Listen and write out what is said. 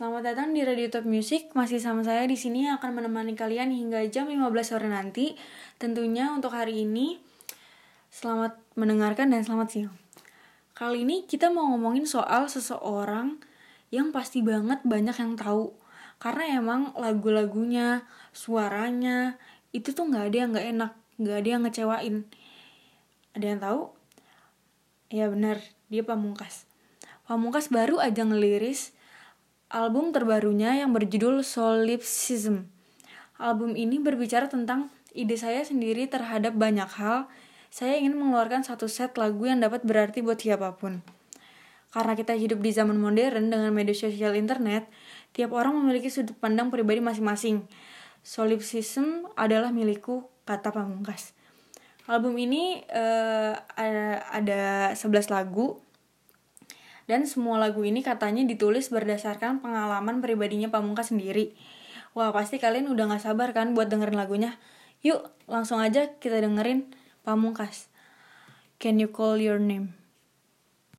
Selamat datang di Radio Top Music. Masih sama saya di sini yang akan menemani kalian hingga jam 15 sore nanti. Tentunya untuk hari ini selamat mendengarkan dan selamat siang. Kali ini kita mau ngomongin soal seseorang yang pasti banget banyak yang tahu. Karena emang lagu-lagunya, suaranya itu tuh nggak ada yang nggak enak, nggak ada yang ngecewain. Ada yang tahu? Ya benar, dia Pamungkas. Pamungkas baru aja ngeliris album terbarunya yang berjudul Solipsism. Album ini berbicara tentang ide saya sendiri terhadap banyak hal. Saya ingin mengeluarkan satu set lagu yang dapat berarti buat siapa pun. Karena kita hidup di zaman modern dengan media sosial internet, tiap orang memiliki sudut pandang pribadi masing-masing. Solipsism adalah milikku, kata Pamungkas. Album ini uh, ada, ada 11 lagu dan semua lagu ini katanya ditulis berdasarkan pengalaman pribadinya Pamungkas sendiri. Wah pasti kalian udah gak sabar kan buat dengerin lagunya. Yuk langsung aja kita dengerin Pamungkas. Can you call your name?